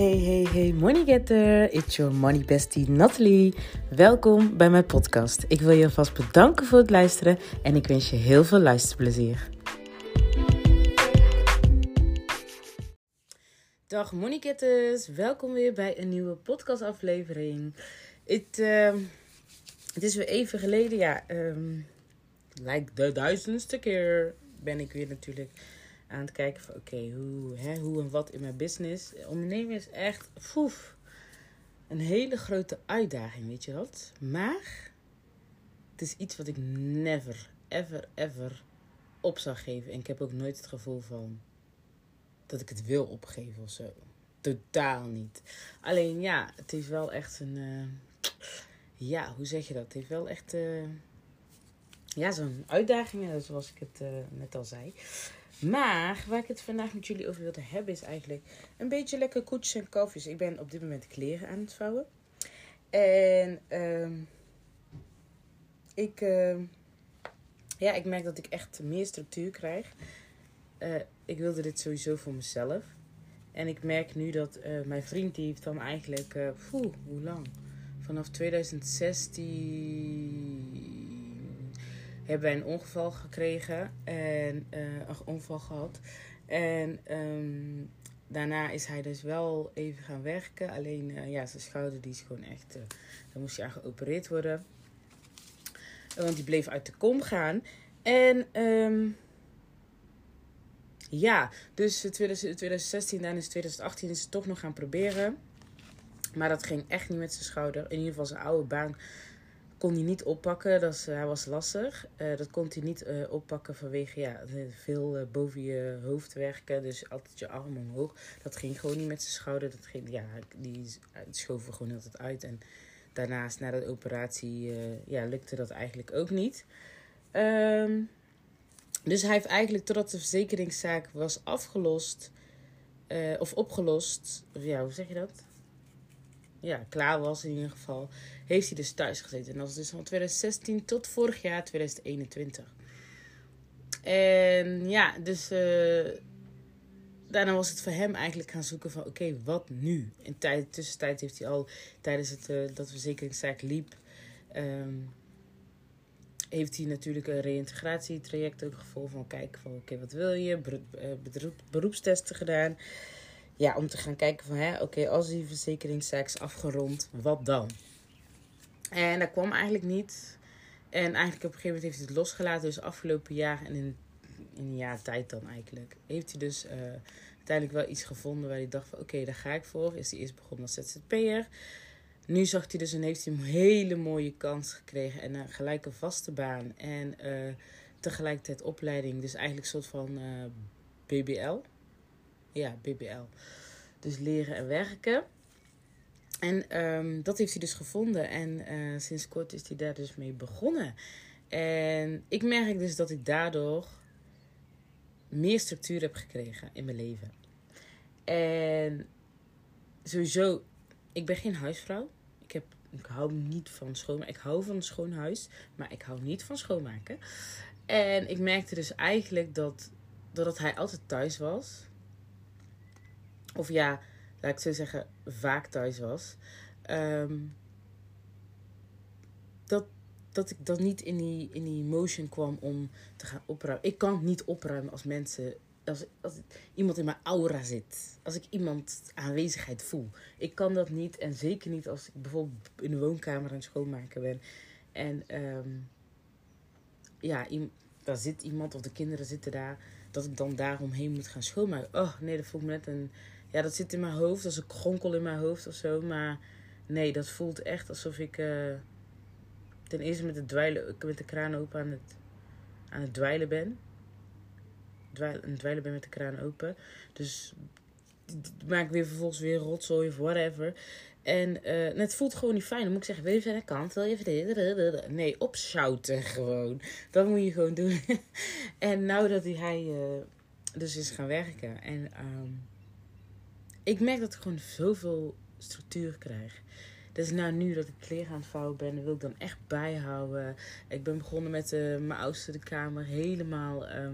Hey, hey, hey, money getter. It's your money bestie Natalie. Welkom bij mijn podcast. Ik wil je alvast bedanken voor het luisteren en ik wens je heel veel luisterplezier. Dag money getters, welkom weer bij een nieuwe podcastaflevering. Het, uh, het is weer even geleden, ja, um, lijkt de duizendste keer ben ik weer natuurlijk aan het kijken van oké, hoe, hè, hoe en wat in mijn business. Ondernemen is echt foef, een hele grote uitdaging, weet je wat? Maar het is iets wat ik never, ever, ever op zou geven. En ik heb ook nooit het gevoel van dat ik het wil opgeven of zo. Totaal niet. Alleen ja, het is wel echt een. Uh, ja, hoe zeg je dat? Het heeft wel echt. Uh, ja, zo'n uitdaging, zoals ik het uh, net al zei. Maar waar ik het vandaag met jullie over wilde hebben is eigenlijk een beetje lekker koetjes en kalfjes. Ik ben op dit moment kleren aan het vouwen. En uh, ik, uh, ja, ik merk dat ik echt meer structuur krijg. Uh, ik wilde dit sowieso voor mezelf. En ik merk nu dat uh, mijn vriend die heeft dan eigenlijk, poeh, hoe lang? Vanaf 2016 hebben wij een ongeval gekregen en uh, een ongeval gehad. En um, daarna is hij dus wel even gaan werken. Alleen uh, ja, zijn schouder die is gewoon echt. Uh, dan moest hij aan geopereerd worden. Want die bleef uit de kom gaan. En um, ja, dus 2016 en 2018 is het toch nog gaan proberen. Maar dat ging echt niet met zijn schouder. In ieder geval zijn oude baan kon hij niet oppakken. Dat is, hij was lastig. Uh, dat kon hij niet uh, oppakken vanwege ja, veel boven je hoofd werken. Dus altijd je arm omhoog. Dat ging gewoon niet met zijn schouder. Dat ging, ja, die schoven gewoon altijd uit. En daarnaast, na de operatie, ja, lukte dat eigenlijk ook niet. Um, dus hij heeft eigenlijk, totdat de verzekeringszaak was afgelost, of opgelost, ja, hoe zeg je dat? Ja, klaar was in ieder geval, heeft hij dus thuis gezeten. En dat was dus van 2016 tot vorig jaar 2021. En ja, dus uh, daarna was het voor hem eigenlijk gaan zoeken van oké, wat nu? In de tussentijd heeft hij al tijdens het, uh, dat verzekeringszaak liep, um, heeft hij natuurlijk een reïntegratietraject ook gevolgd van kijken van oké, wat wil je? Beroep, beroepstesten gedaan ja, om te gaan kijken van, oké, als die verzekeringszaak is afgerond, wat dan? En dat kwam eigenlijk niet. En eigenlijk op een gegeven moment heeft hij het losgelaten. Dus afgelopen jaar en in, in een jaar tijd dan eigenlijk. Heeft hij dus uh, uiteindelijk wel iets gevonden waar hij dacht van oké, daar ga ik voor. Is hij eerst begonnen als ZZP'er. Nu zag hij dus en heeft hij een hele mooie kans gekregen. En een gelijke vaste baan. En uh, tegelijkertijd opleiding. Dus eigenlijk een soort van uh, BBL. Ja, BBL. Dus leren en werken. En um, dat heeft hij dus gevonden. En uh, sinds kort is hij daar dus mee begonnen. En ik merk dus dat ik daardoor meer structuur heb gekregen in mijn leven. En sowieso, ik ben geen huisvrouw. Ik, heb, ik hou niet van schoonmaken. Ik hou van een schoon huis, maar ik hou niet van schoonmaken. En ik merkte dus eigenlijk dat, doordat hij altijd thuis was, of ja, laat ik zo zeggen, vaak thuis was. Um, dat, dat ik dan niet in die, in die motion kwam om te gaan opruimen. Ik kan niet opruimen als mensen. Als, als iemand in mijn aura zit. Als ik iemand aanwezigheid voel. Ik kan dat niet. En zeker niet als ik bijvoorbeeld in de woonkamer aan het schoonmaken ben. En um, ja, daar zit iemand of de kinderen zitten daar. Dat ik dan daaromheen moet gaan schoonmaken. Oh nee, dat voelt me net een ja, dat zit in mijn hoofd, als een kronkel in mijn hoofd of zo. Maar nee, dat voelt echt alsof ik uh, ten eerste met, het dweilen, met de kraan open aan het, aan het dweilen ben. Dweilen, aan dweilen ben met de kraan open. Dus maak ik weer vervolgens weer rotzooi of whatever. En uh, het voelt gewoon niet fijn. Dan moet ik zeggen, wil je verder kant? Wil je verder? Nee, opschouten gewoon. Dat moet je gewoon doen. en nou dat hij uh, dus is gaan werken. En um, ik merk dat ik gewoon zoveel structuur krijg. Dus nou nu dat ik kleren aan het vouwen ben, wil ik dan echt bijhouden. Ik ben begonnen met uh, mijn oudste de kamer helemaal. Uh,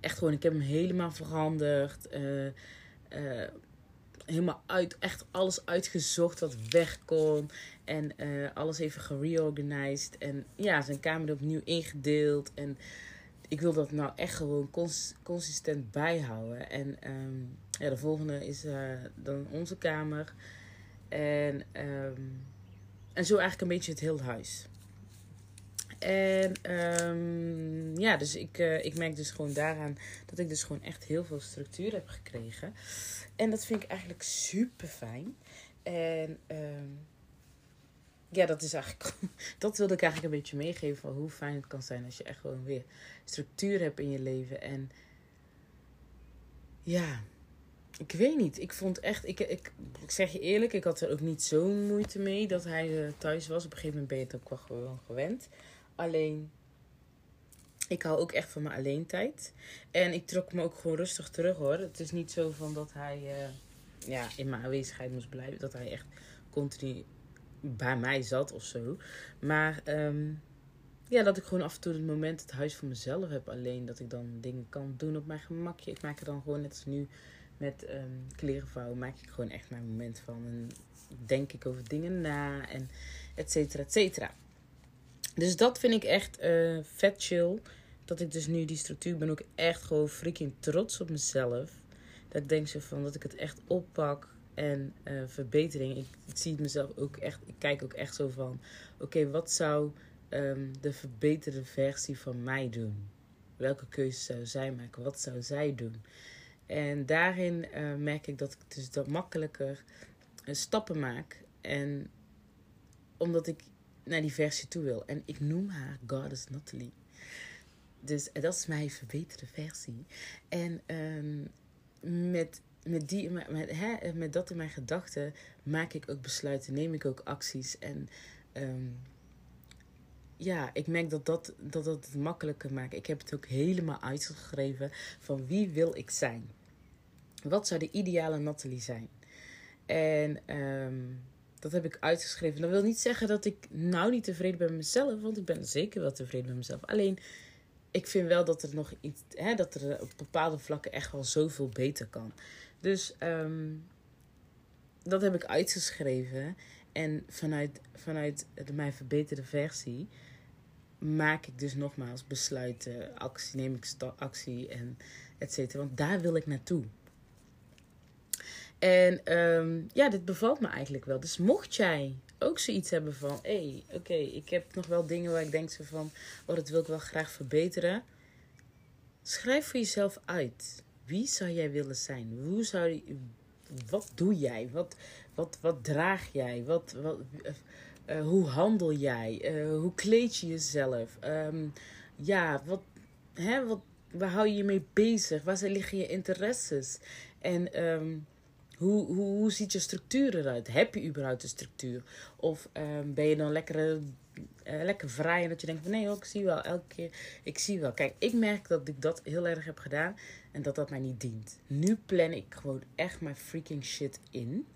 echt gewoon, ik heb hem helemaal veranderd. Uh, helemaal uit, echt alles uitgezocht wat weg kon. En alles even gereorganized. En ja, zijn kamer opnieuw ingedeeld. En ik wil dat nou echt gewoon cons consistent bijhouden. En um, ja, de volgende is uh, dan onze kamer. En, um, en zo eigenlijk een beetje het hele huis. En um, ja, dus ik, uh, ik merk dus gewoon daaraan dat ik dus gewoon echt heel veel structuur heb gekregen. En dat vind ik eigenlijk super fijn. En um, ja, dat is eigenlijk. Dat wilde ik eigenlijk een beetje meegeven van hoe fijn het kan zijn als je echt gewoon weer structuur hebt in je leven. En ja, ik weet niet. Ik vond echt. Ik, ik, zeg je eerlijk, ik had er ook niet zo'n moeite mee dat hij uh, thuis was. Op een gegeven moment ben je het ook wel gewoon gewend. Alleen, ik hou ook echt van mijn alleen tijd. En ik trok me ook gewoon rustig terug hoor. Het is niet zo van dat hij uh, ja, in mijn aanwezigheid moest blijven. Dat hij echt continu bij mij zat of zo. Maar um, ja, dat ik gewoon af en toe het moment het huis voor mezelf heb. Alleen dat ik dan dingen kan doen op mijn gemakje. Ik maak er dan gewoon net als nu met um, kleren vouwen. Maak ik gewoon echt mijn moment van. En denk ik over dingen na. En et cetera, et cetera. Dus dat vind ik echt uh, vet chill. Dat ik dus nu die structuur ben ook echt gewoon freaking trots op mezelf. Dat ik denk zo van dat ik het echt oppak en uh, verbetering. Ik, ik, zie het mezelf ook echt. Ik kijk ook echt zo van: oké, wat zou um, de verbeterde versie van mij doen? Welke keuze zou zij maken? Wat zou zij doen? En daarin uh, merk ik dat ik dus dat makkelijker uh, stappen maak. En omdat ik naar die versie toe wil. En ik noem haar Goddess Natalie. Dus dat is mijn verbeterde versie. En um, met, met, die, met, met, hè, met dat in mijn gedachten maak ik ook besluiten, neem ik ook acties. En um, ja, ik merk dat dat, dat dat het makkelijker maakt. Ik heb het ook helemaal uitgeschreven van wie wil ik zijn. Wat zou de ideale Natalie zijn? En um, dat heb ik uitgeschreven. Dat wil niet zeggen dat ik nou niet tevreden ben met mezelf, want ik ben zeker wel tevreden met mezelf. Alleen, ik vind wel dat er nog iets, hè, dat er op bepaalde vlakken echt wel zoveel beter kan. Dus um, dat heb ik uitgeschreven. En vanuit, vanuit de, mijn verbeterde versie maak ik dus nogmaals besluiten, actie, neem ik actie en et cetera. Want daar wil ik naartoe. En um, ja, dit bevalt me eigenlijk wel. Dus mocht jij ook zoiets hebben van... hé, hey, oké, ik heb nog wel dingen waar ik denk zo van... oh, dat wil ik wel graag verbeteren. Schrijf voor jezelf uit. Wie zou jij willen zijn? Hoe zou je, wat doe jij? Wat, wat, wat draag jij? Wat, wat, uh, hoe handel jij? Uh, hoe kleed je jezelf? Um, ja, wat, hè, wat, waar hou je je mee bezig? Waar liggen je interesses? En... Um, hoe, hoe, ziet je structuur eruit? Heb je überhaupt een structuur? Of um, ben je dan lekker, uh, lekker vrij en dat je denkt van nee, hoor, ik zie wel elke keer. Ik zie wel. Kijk, ik merk dat ik dat heel erg heb gedaan en dat dat mij niet dient. Nu plan ik gewoon echt mijn freaking shit in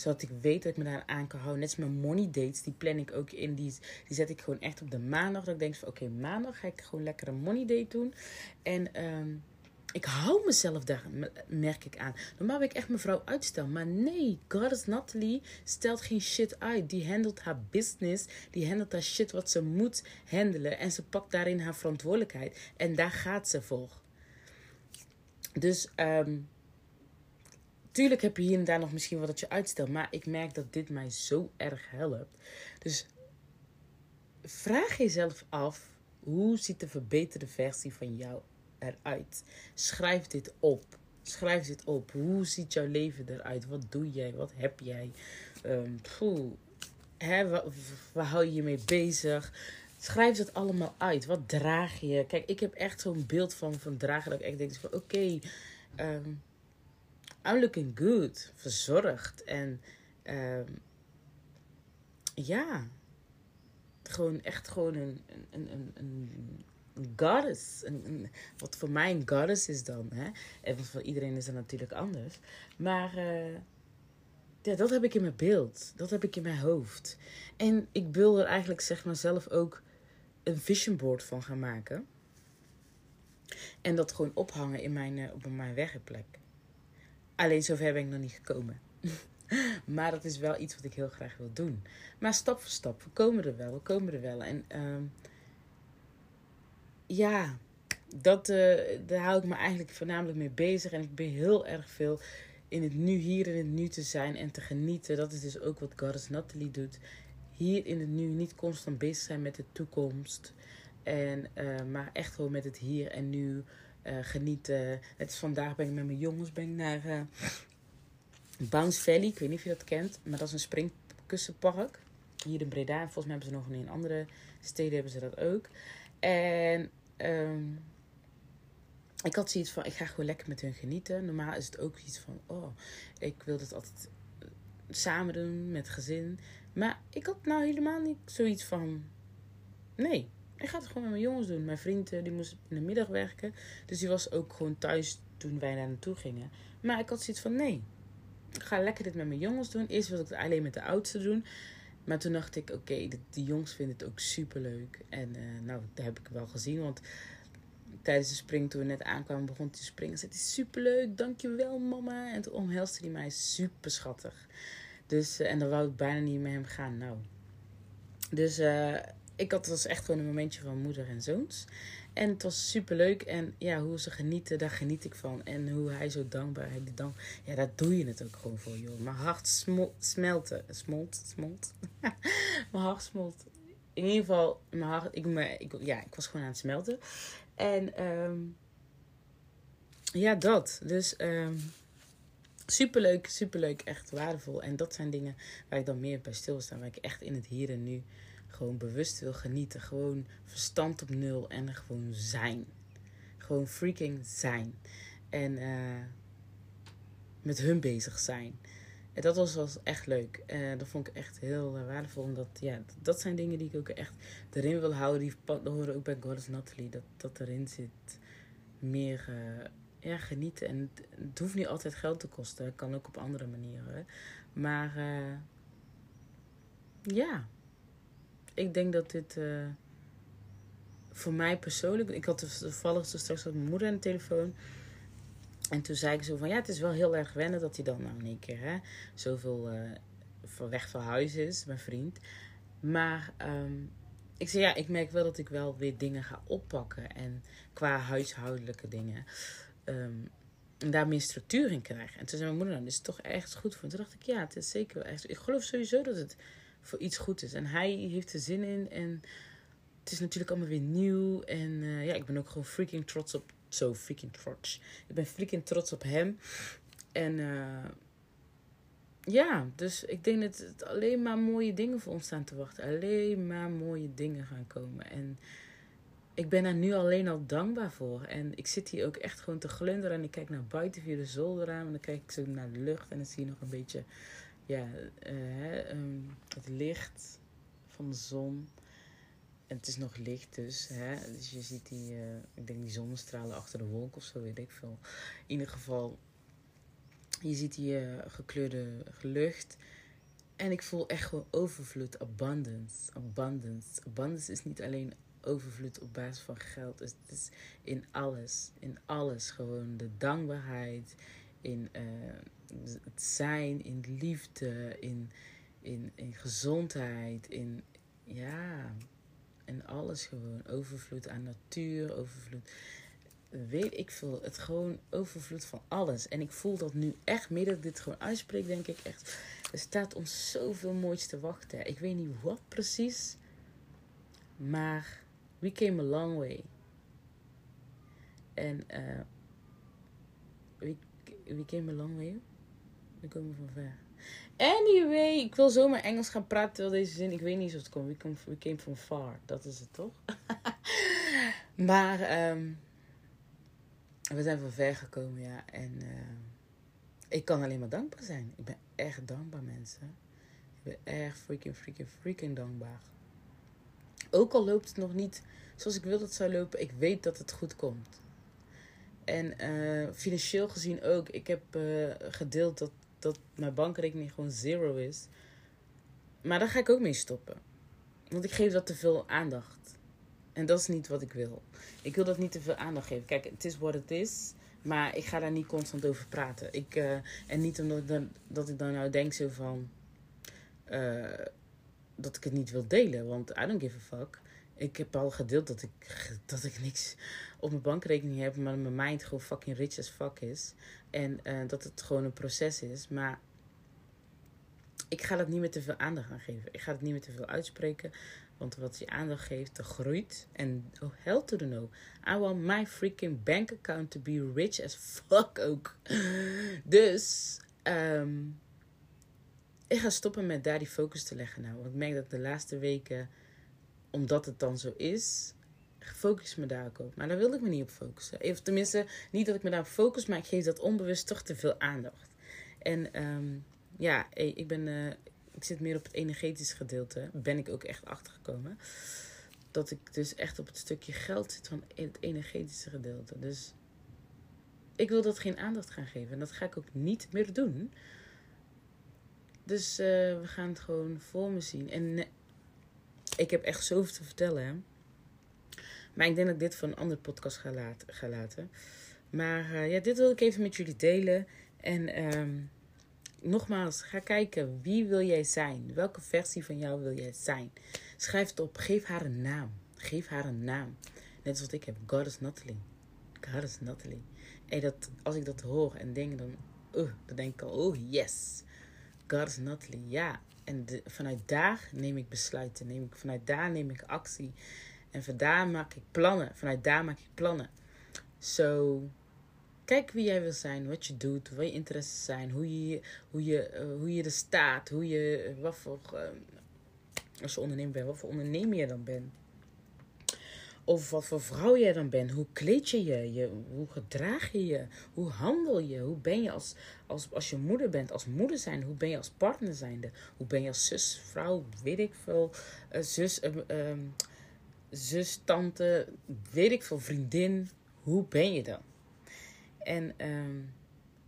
zodat ik weet dat ik me daar aan kan houden. Net als mijn money dates, die plan ik ook in. Die, die zet ik gewoon echt op de maandag. Dat ik denk van oké, maandag ga ik gewoon lekker een money date doen. En um, ik hou mezelf daar, merk ik aan. Normaal wil ik echt mevrouw uitstellen. Maar nee, Goddess Natalie stelt geen shit uit. Die handelt haar business. Die handelt haar shit wat ze moet handelen. En ze pakt daarin haar verantwoordelijkheid. En daar gaat ze voor. Dus, um, tuurlijk heb je hier en daar nog misschien wat dat je uitstelt. Maar ik merk dat dit mij zo erg helpt. Dus vraag jezelf af. Hoe ziet de verbeterde versie van jou eruit. Schrijf dit op. Schrijf dit op. Hoe ziet jouw leven eruit? Wat doe jij? Wat heb jij? Um, hè, waar, hou je je mee bezig? Schrijf het allemaal uit. Wat draag je? Kijk, ik heb echt zo'n beeld van, van dragen dat ik echt denk van oké, um, I'm looking good. Verzorgd. En um, ja, gewoon echt gewoon een, een, een een goddess. Een, wat voor mij een goddess is dan. Hè? En voor iedereen is dat natuurlijk anders. Maar uh, ja, dat heb ik in mijn beeld. Dat heb ik in mijn hoofd. En ik wil er eigenlijk zeg maar zelf ook een vision board van gaan maken. En dat gewoon ophangen in mijn, uh, op mijn werkplek. Alleen zover ben ik nog niet gekomen. maar dat is wel iets wat ik heel graag wil doen. Maar stap voor stap, we komen er wel, we komen er wel. En ehm, ja, dat, uh, daar hou ik me eigenlijk voornamelijk mee bezig. En ik ben heel erg veel in het nu, hier in het nu te zijn en te genieten. Dat is dus ook wat Goddess Natalie doet. Hier in het nu, niet constant bezig zijn met de toekomst. En, uh, maar echt gewoon met het hier en nu uh, genieten. Het vandaag ben ik met mijn jongens ben ik naar Bounce Valley. Ik weet niet of je dat kent, maar dat is een springkussenpark. Hier in Breda. En volgens mij hebben ze nog in andere steden hebben ze dat ook. En um, ik had zoiets van, ik ga gewoon lekker met hun genieten. Normaal is het ook iets van, oh, ik wil het altijd samen doen met gezin. Maar ik had nou helemaal niet zoiets van, nee, ik ga het gewoon met mijn jongens doen. Mijn vriend die moest in de middag werken. Dus die was ook gewoon thuis toen wij daar naartoe gingen. Maar ik had zoiets van, nee, ik ga lekker dit met mijn jongens doen. Eerst wilde ik het alleen met de oudste doen. Maar toen dacht ik, oké, okay, die jongens vinden het ook super leuk. En uh, nou, dat heb ik wel gezien. Want tijdens de spring, toen we net aankwamen, begon hij te springen. Zei hij, superleuk, dankjewel mama. En toen omhelste hij mij super schattig. Dus, uh, en dan wou ik bijna niet met hem gaan. Nou. Dus uh, ik had, was echt gewoon een momentje van moeder en zoons. En het was super leuk. En ja, hoe ze genieten, daar geniet ik van. En hoe hij zo dankbaar is. Dank, ja, daar doe je het ook gewoon voor, joh. Mijn hart smol, smelten. Smolt, smolt. mijn hart smolt. In ieder geval, mijn hart, ik, ik, ja, ik was gewoon aan het smelten. En um, ja, dat. Dus um, superleuk, superleuk. Echt waardevol. En dat zijn dingen waar ik dan meer bij stilsta. Waar ik echt in het hier en nu gewoon bewust wil genieten. Gewoon verstand op nul en gewoon zijn. Gewoon freaking zijn. En uh, met hun bezig zijn. En dat was, echt leuk. Uh, dat vond ik echt heel uh, waardevol. Omdat, ja, dat zijn dingen die ik ook echt erin wil houden. Die horen ook bij Goddess Natalie. Dat, dat erin zit. Meer ja, genieten. En het, hoeft niet altijd geld te kosten. Kan ook op andere manieren. Maar ja ik denk dat dit uh, voor mij persoonlijk. Ik had toevallig zo straks met mijn moeder aan de telefoon. En toen zei ik zo van ja, het is wel heel erg wennen dat hij dan nou in één keer hè, zoveel uh, weg van huis is, mijn vriend. Maar um, ik zei ja, ik merk wel dat ik wel weer dingen ga oppakken. En qua huishoudelijke dingen. Um, en daar meer structuur in krijg. En toen zei mijn moeder, nou, dit is toch echt goed voor. En toen dacht ik, ja, het is zeker wel echt. Ik geloof sowieso dat het voor iets goed is. En hij heeft er zin in. En het is natuurlijk allemaal weer nieuw. En uh, ja, ik ben ook gewoon freaking trots op. Zo, freaking trots. Ik ben freaking trots op hem. En uh, ja, dus ik denk dat het alleen maar mooie dingen voor ons staan te wachten. Alleen maar mooie dingen gaan komen. En ik ben daar nu alleen al dankbaar voor. En ik zit hier ook echt gewoon te glunderen. En ik kijk naar buiten via de zolderraam. En dan kijk ik zo naar de lucht. En dan zie je nog een beetje ja, uh, um, het licht van de zon. En het is nog licht dus. Hè? Dus je ziet die, uh, ik denk die zonnestralen achter de wolk of zo, weet ik veel. In ieder geval, je ziet die uh, gekleurde lucht. En ik voel echt gewoon overvloed, abundance, abundance. Abundance is niet alleen overvloed op basis van geld. Het is in alles, in alles gewoon de dankbaarheid, in het zijn, in liefde, in, in, in gezondheid, in ja, en alles gewoon. Overvloed aan natuur, overvloed. Weet ik veel, het gewoon overvloed van alles. En ik voel dat nu echt, meer dat ik dit gewoon uitspreek, denk ik echt. Er staat ons zoveel moois te wachten. Ik weet niet wat precies, maar we came a long way. En uh, we, we came a long way. We komen van ver. Anyway, ik wil zomaar Engels gaan praten terwijl deze zin. Ik weet niet of het komt. We came, we from far. Dat is het toch? maar um, we zijn van ver gekomen, ja. En uh, ik kan alleen maar dankbaar zijn. Ik ben echt dankbaar, mensen. Ik ben echt freaking, freaking, freaking dankbaar. Ook al loopt het nog niet zoals ik wil dat het zou lopen, ik weet dat het goed komt. En uh, financieel gezien ook. Ik heb uh, gedeeld dat dat mijn bankrekening gewoon zero is. Maar daar ga ik ook mee stoppen. Want ik geef dat te veel aandacht. En dat is niet wat ik wil. Ik wil dat niet te veel aandacht geven. Kijk, het is wat het is. Maar ik ga daar niet constant over praten. Ik, uh, en niet omdat ik dan, dat ik dan nou denk zo van... Uh, dat ik het niet wil delen. Want I don't give a fuck. Ik heb al gedeeld dat ik, dat ik niks op mijn bankrekening heb. Maar mijn mind gewoon fucking rich as fuck is. En uh, dat het gewoon een proces is. Maar ik ga dat niet meer te veel aandacht aan geven. Ik ga het niet meer te veel uitspreken. Want wat je aandacht geeft, dat groeit. En oh, hell to the no. I want my freaking bank account to be rich as fuck ook. Dus, um, ik ga stoppen met daar die focus te leggen nou. Want ik merk dat de laatste weken, omdat het dan zo is, focus me daar ook op. Maar daar wilde ik me niet op focussen. Of tenminste, niet dat ik me daarop focus, maar ik geef dat onbewust toch te veel aandacht. En um, ja, ik ben, uh, ik zit meer op het energetische gedeelte. Ben ik ook echt achtergekomen. Dat ik dus echt op het stukje geld zit van het energetische gedeelte. Dus ik wil dat geen aandacht gaan geven. En dat ga ik ook niet meer doen. Dus uh, we gaan het gewoon voor me zien. En ik heb echt zoveel te vertellen. Hè? Maar ik denk dat ik dit voor een andere podcast ga, laten. Maar uh, ja, dit wil ik even met jullie delen. En um, nogmaals, ga kijken. Wie wil jij zijn? Welke versie van jou wil jij zijn? Schrijf het op. Geef haar een naam. Geef haar een naam. Net als wat ik heb. Goddess Natalie. Goddess Natalie. En dat, als ik dat hoor en denk, dan, uh, dan denk ik al, oh yes. Goddess Natalie, ja. En vanuit daar neem ik besluiten. Neem ik, vanuit daar neem ik actie. En vanuit daar maak ik plannen. Vanuit daar maak ik plannen. Zo, Kijk wie jij wil zijn, wat je doet, wat je interesses zijn, hoe je, hoe je, uh, hoe je er staat, hoe je, wat voor, uh, als je ondernemer bent, wat voor ondernemer je dan bent. Of wat voor vrouw jij dan bent. Hoe kleed je je? hoe gedraag je je? Hoe handel je? Hoe ben je als, als, als je moeder bent? Als moeder zijn. Hoe ben je als partner zijnde? Hoe ben je als zus, vrouw, weet ik veel. Uh, zus, um, zus, tante, weet ik veel, vriendin. Hoe ben je dan? En um,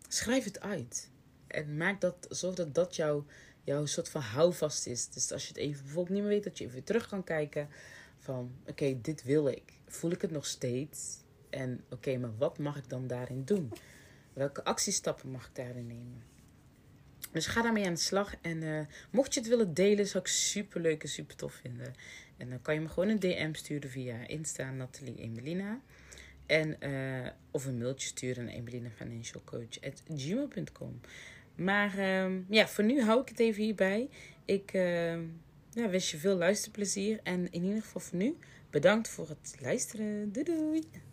schrijf het uit. En maak dat, zorg dat dat jouw, jouw soort van houvast is. Dus als je het even bijvoorbeeld niet meer weet, dat je even terug kan kijken. Oké, dit wil ik. Voel ik het nog steeds? En oké, maar wat mag ik dan daarin doen? Welke actiestappen mag ik daarin nemen? Dus ga daarmee aan de slag. En uh, mocht je het willen delen, zou ik super leuk en super tof vinden. En dan kan je me gewoon een DM sturen via Insta Nathalie Emelina. En, uh, of een mailtje sturen naar emelinafinancialcoach.gmail.com. Maar uh, ja, voor nu hou ik het even hierbij. Ik uh, ja, wens je veel luisterplezier. En in ieder geval voor nu, bedankt voor het luisteren. Doei doei!